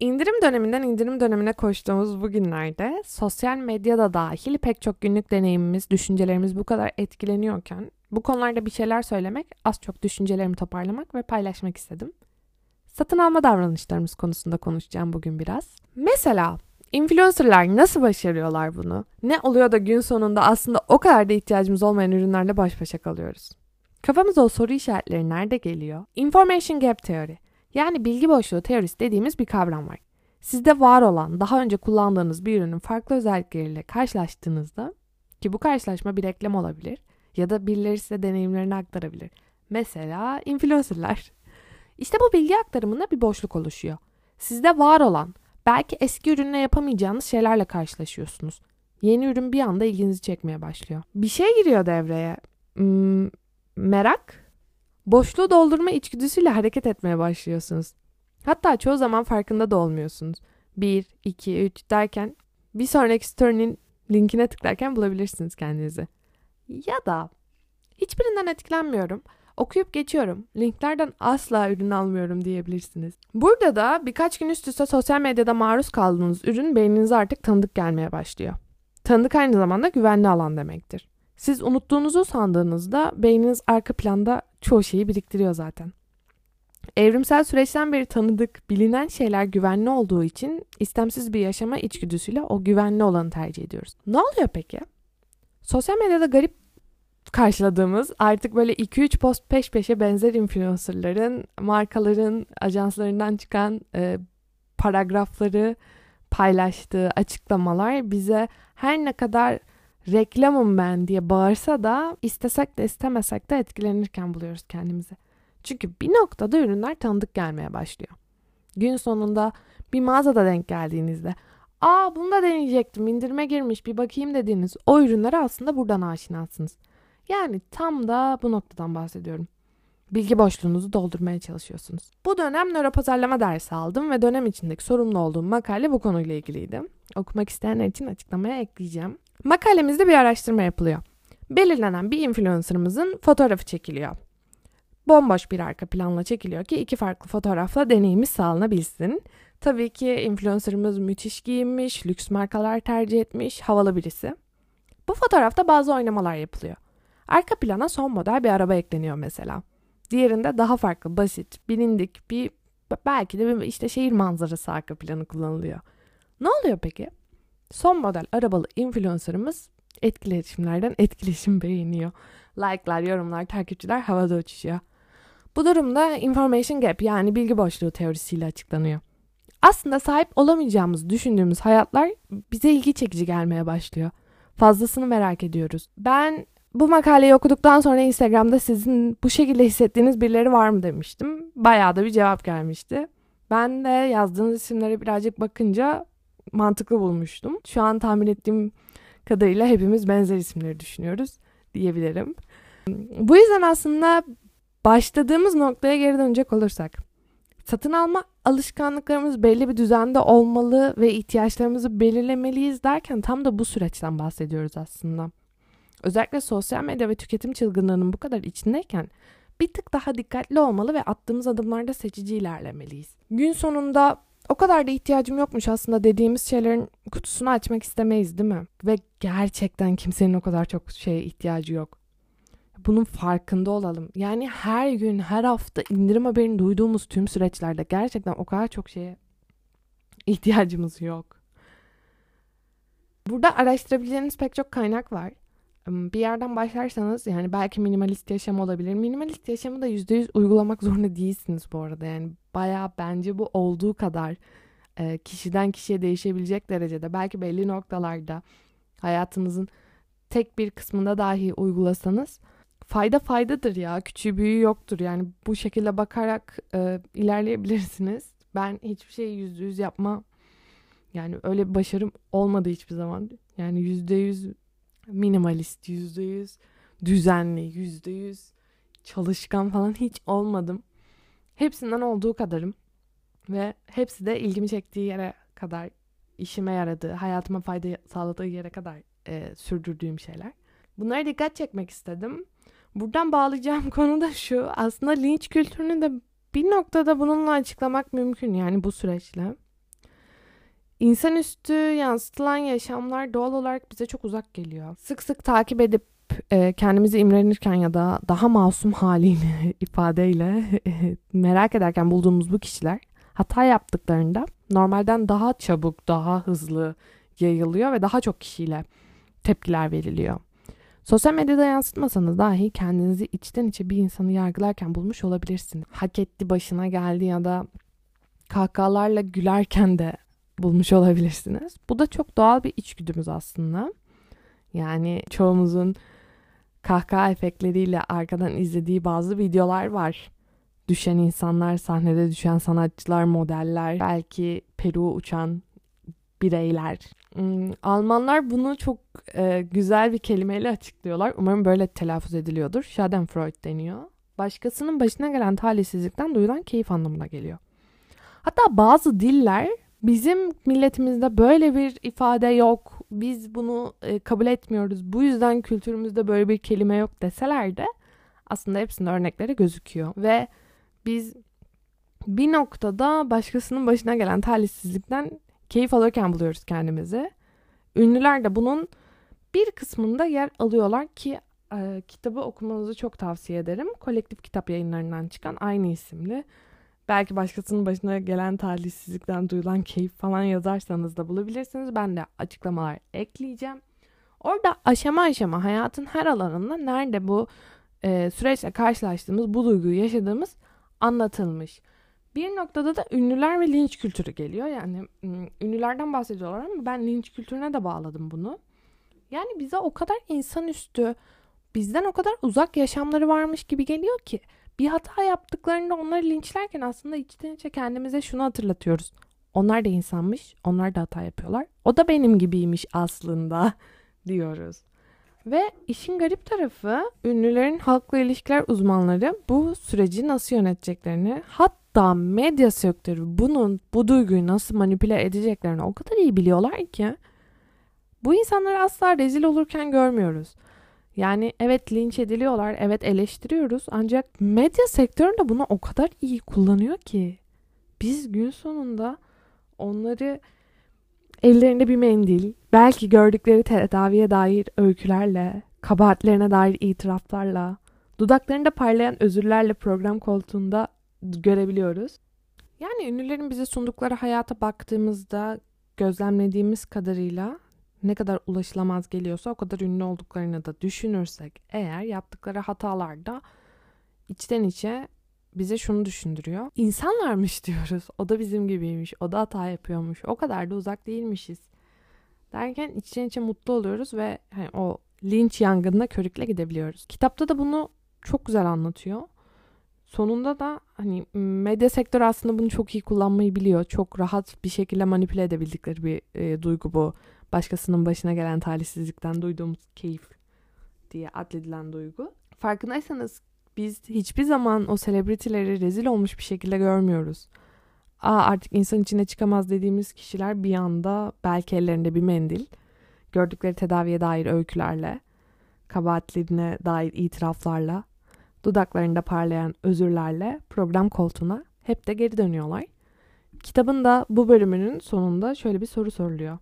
İndirim döneminden indirim dönemine koştuğumuz bu günlerde sosyal medyada dahil pek çok günlük deneyimimiz, düşüncelerimiz bu kadar etkileniyorken bu konularda bir şeyler söylemek, az çok düşüncelerimi toparlamak ve paylaşmak istedim. Satın alma davranışlarımız konusunda konuşacağım bugün biraz. Mesela influencerlar nasıl başarıyorlar bunu? Ne oluyor da gün sonunda aslında o kadar da ihtiyacımız olmayan ürünlerle baş başa kalıyoruz? Kafamıza o soru işaretleri nerede geliyor? Information Gap Theory yani bilgi boşluğu teorisi dediğimiz bir kavram var. Sizde var olan, daha önce kullandığınız bir ürünün farklı özellikleriyle karşılaştığınızda ki bu karşılaşma bir reklam olabilir ya da birileri size deneyimlerini aktarabilir. Mesela influencerlar. İşte bu bilgi aktarımında bir boşluk oluşuyor. Sizde var olan, belki eski ürünle yapamayacağınız şeylerle karşılaşıyorsunuz. Yeni ürün bir anda ilginizi çekmeye başlıyor. Bir şey giriyor devreye. Hmm, merak Boşluğu doldurma içgüdüsüyle hareket etmeye başlıyorsunuz. Hatta çoğu zaman farkında da olmuyorsunuz. 1, 2, 3 derken bir sonraki story'nin linkine tıklarken bulabilirsiniz kendinizi. Ya da hiçbirinden etkilenmiyorum. Okuyup geçiyorum. Linklerden asla ürün almıyorum diyebilirsiniz. Burada da birkaç gün üst üste sosyal medyada maruz kaldığınız ürün beyninize artık tanıdık gelmeye başlıyor. Tanıdık aynı zamanda güvenli alan demektir. Siz unuttuğunuzu sandığınızda beyniniz arka planda çoğu şeyi biriktiriyor zaten. Evrimsel süreçten beri tanıdık, bilinen şeyler güvenli olduğu için istemsiz bir yaşama içgüdüsüyle o güvenli olanı tercih ediyoruz. Ne oluyor peki? Sosyal medyada garip karşıladığımız artık böyle 2-3 post peş peşe benzer influencerların, markaların, ajanslarından çıkan e, paragrafları paylaştığı açıklamalar bize her ne kadar reklamım ben diye bağırsa da istesek de istemesek de etkilenirken buluyoruz kendimizi. Çünkü bir noktada ürünler tanıdık gelmeye başlıyor. Gün sonunda bir mağazada denk geldiğinizde ''Aa bunu da deneyecektim indirime girmiş bir bakayım'' dediğiniz o ürünlere aslında buradan aşinasınız. Yani tam da bu noktadan bahsediyorum. Bilgi boşluğunuzu doldurmaya çalışıyorsunuz. Bu dönem nöropazarlama dersi aldım ve dönem içindeki sorumlu olduğum makale bu konuyla ilgiliydi. Okumak isteyenler için açıklamaya ekleyeceğim. Makalemizde bir araştırma yapılıyor. Belirlenen bir influencer'ımızın fotoğrafı çekiliyor. Bomboş bir arka planla çekiliyor ki iki farklı fotoğrafla deneyimi sağlanabilsin. Tabii ki influencer'ımız müthiş giyinmiş, lüks markalar tercih etmiş, havalı birisi. Bu fotoğrafta bazı oynamalar yapılıyor. Arka plana son model bir araba ekleniyor mesela. Diğerinde daha farklı, basit, bilindik bir belki de bir işte şehir manzarası arka planı kullanılıyor. Ne oluyor peki? Son model arabalı influencer'ımız etkileşimlerden etkileşim beğeniyor. Like'lar, yorumlar, takipçiler havada uçuşuyor. Bu durumda information gap yani bilgi boşluğu teorisiyle açıklanıyor. Aslında sahip olamayacağımız düşündüğümüz hayatlar bize ilgi çekici gelmeye başlıyor. Fazlasını merak ediyoruz. Ben bu makaleyi okuduktan sonra Instagram'da sizin bu şekilde hissettiğiniz birileri var mı demiştim. Bayağı da bir cevap gelmişti. Ben de yazdığınız isimlere birazcık bakınca mantıklı bulmuştum. Şu an tahmin ettiğim kadarıyla hepimiz benzer isimleri düşünüyoruz diyebilirim. Bu yüzden aslında başladığımız noktaya geri dönecek olursak satın alma alışkanlıklarımız belli bir düzende olmalı ve ihtiyaçlarımızı belirlemeliyiz derken tam da bu süreçten bahsediyoruz aslında. Özellikle sosyal medya ve tüketim çılgınlığının bu kadar içindeyken bir tık daha dikkatli olmalı ve attığımız adımlarda seçici ilerlemeliyiz. Gün sonunda o kadar da ihtiyacım yokmuş aslında dediğimiz şeylerin kutusunu açmak istemeyiz değil mi? Ve gerçekten kimsenin o kadar çok şeye ihtiyacı yok. Bunun farkında olalım. Yani her gün, her hafta indirim haberini duyduğumuz tüm süreçlerde gerçekten o kadar çok şeye ihtiyacımız yok. Burada araştırabileceğiniz pek çok kaynak var. Bir yerden başlarsanız yani belki minimalist yaşam olabilir. Minimalist yaşamı da %100 uygulamak zorunda değilsiniz bu arada. Yani baya bence bu olduğu kadar e, kişiden kişiye değişebilecek derecede belki belli noktalarda hayatınızın tek bir kısmında dahi uygulasanız fayda faydadır ya. Küçüğü büyüğü yoktur. Yani bu şekilde bakarak e, ilerleyebilirsiniz. Ben hiçbir şeyi yüzde yüz yapma yani öyle bir başarım olmadı hiçbir zaman. Yani yüzde yüz minimalist, yüzde yüz düzenli, yüzde yüz çalışkan falan hiç olmadım. Hepsinden olduğu kadarım. Ve hepsi de ilgimi çektiği yere kadar işime yaradığı, hayatıma fayda sağladığı yere kadar e, sürdürdüğüm şeyler. Bunlara dikkat çekmek istedim. Buradan bağlayacağım konu da şu. Aslında linç kültürünü de bir noktada bununla açıklamak mümkün yani bu süreçle. İnsanüstü yansıtılan yaşamlar doğal olarak bize çok uzak geliyor. Sık sık takip edip e, kendimizi imrenirken ya da daha masum haliyle ifadeyle e, merak ederken bulduğumuz bu kişiler hata yaptıklarında normalden daha çabuk, daha hızlı yayılıyor ve daha çok kişiyle tepkiler veriliyor. Sosyal medyada yansıtmasanız dahi kendinizi içten içe bir insanı yargılarken bulmuş olabilirsiniz. Hak etti başına geldi ya da kahkahalarla gülerken de bulmuş olabilirsiniz. Bu da çok doğal bir içgüdümüz aslında. Yani çoğumuzun kahkaha efektleriyle arkadan izlediği bazı videolar var. Düşen insanlar, sahnede düşen sanatçılar, modeller, belki Peru uçan bireyler. Hmm, Almanlar bunu çok e, güzel bir kelimeyle açıklıyorlar. Umarım böyle telaffuz ediliyordur. Schadenfreude deniyor. Başkasının başına gelen talihsizlikten duyulan keyif anlamına geliyor. Hatta bazı diller bizim milletimizde böyle bir ifade yok. Biz bunu e, kabul etmiyoruz. Bu yüzden kültürümüzde böyle bir kelime yok deseler de aslında hepsinde örnekleri gözüküyor. Ve biz bir noktada başkasının başına gelen talihsizlikten keyif alırken buluyoruz kendimizi. Ünlüler de bunun bir kısmında yer alıyorlar ki e, kitabı okumanızı çok tavsiye ederim. Kolektif kitap yayınlarından çıkan aynı isimli. Belki başkasının başına gelen talihsizlikten duyulan keyif falan yazarsanız da bulabilirsiniz. Ben de açıklamalar ekleyeceğim. Orada aşama aşama hayatın her alanında nerede bu e, süreçle karşılaştığımız, bu duyguyu yaşadığımız anlatılmış. Bir noktada da ünlüler ve linç kültürü geliyor. Yani ünlülerden bahsediyorlar ama ben linç kültürüne de bağladım bunu. Yani bize o kadar insanüstü, bizden o kadar uzak yaşamları varmış gibi geliyor ki bir hata yaptıklarında onları linçlerken aslında içten içe kendimize şunu hatırlatıyoruz. Onlar da insanmış, onlar da hata yapıyorlar. O da benim gibiymiş aslında diyoruz. Ve işin garip tarafı ünlülerin halkla ilişkiler uzmanları bu süreci nasıl yöneteceklerini hatta medya sektörü bunun bu duyguyu nasıl manipüle edeceklerini o kadar iyi biliyorlar ki bu insanları asla rezil olurken görmüyoruz. Yani evet linç ediliyorlar, evet eleştiriyoruz ancak medya sektöründe bunu o kadar iyi kullanıyor ki biz gün sonunda onları ellerinde bir mendil, belki gördükleri tedaviye dair öykülerle, kabahatlerine dair itiraflarla, dudaklarında parlayan özürlerle program koltuğunda görebiliyoruz. Yani ünlülerin bize sundukları hayata baktığımızda gözlemlediğimiz kadarıyla ne kadar ulaşılamaz geliyorsa o kadar ünlü olduklarını da düşünürsek eğer yaptıkları hatalarda içten içe bize şunu düşündürüyor. İnsanlarmış diyoruz. O da bizim gibiymiş. O da hata yapıyormuş. O kadar da uzak değilmişiz. Derken içten içe mutlu oluyoruz ve hani o linç yangınına körükle gidebiliyoruz. Kitapta da bunu çok güzel anlatıyor. Sonunda da hani medya sektörü aslında bunu çok iyi kullanmayı biliyor. Çok rahat bir şekilde manipüle edebildikleri bir e, duygu bu. Başkasının başına gelen talihsizlikten duyduğumuz keyif diye adledilen duygu. Farkındaysanız biz hiçbir zaman o selebritileri rezil olmuş bir şekilde görmüyoruz. Aa artık insan içine çıkamaz dediğimiz kişiler bir anda belki ellerinde bir mendil, gördükleri tedaviye dair öykülerle, kabahatlerine dair itiraflarla, dudaklarında parlayan özürlerle program koltuğuna hep de geri dönüyorlar. Kitabın da bu bölümünün sonunda şöyle bir soru soruluyor.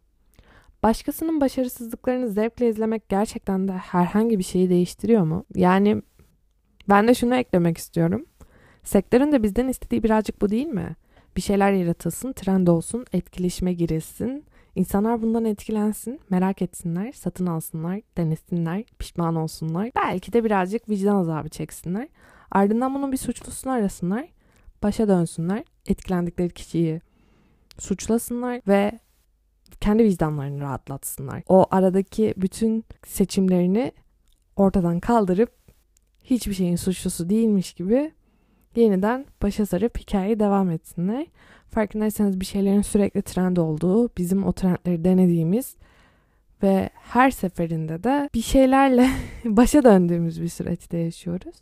Başkasının başarısızlıklarını zevkle izlemek gerçekten de herhangi bir şeyi değiştiriyor mu? Yani ben de şunu eklemek istiyorum. Sektörün de bizden istediği birazcık bu değil mi? Bir şeyler yaratılsın, trend olsun, etkileşime girilsin. İnsanlar bundan etkilensin, merak etsinler, satın alsınlar, denesinler, pişman olsunlar. Belki de birazcık vicdan azabı çeksinler. Ardından bunun bir suçlusunu arasınlar, başa dönsünler, etkilendikleri kişiyi suçlasınlar ve kendi vicdanlarını rahatlatsınlar. O aradaki bütün seçimlerini ortadan kaldırıp hiçbir şeyin suçlusu değilmiş gibi yeniden başa sarıp hikayeyi devam etsinler. Farkındaysanız bir şeylerin sürekli trend olduğu, bizim o trendleri denediğimiz ve her seferinde de bir şeylerle başa döndüğümüz bir süreçte yaşıyoruz.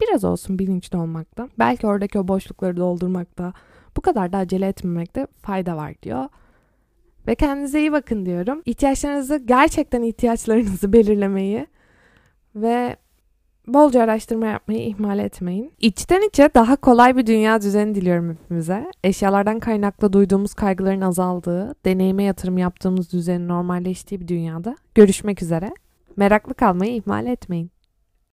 Biraz olsun bilinçli olmakta, belki oradaki o boşlukları doldurmakta, bu kadar da acele etmemekte fayda var diyor. Ve kendinize iyi bakın diyorum. İhtiyaçlarınızı, gerçekten ihtiyaçlarınızı belirlemeyi ve bolca araştırma yapmayı ihmal etmeyin. İçten içe daha kolay bir dünya düzeni diliyorum hepimize. Eşyalardan kaynaklı duyduğumuz kaygıların azaldığı, deneyime yatırım yaptığımız düzenin normalleştiği bir dünyada görüşmek üzere. Meraklı kalmayı ihmal etmeyin.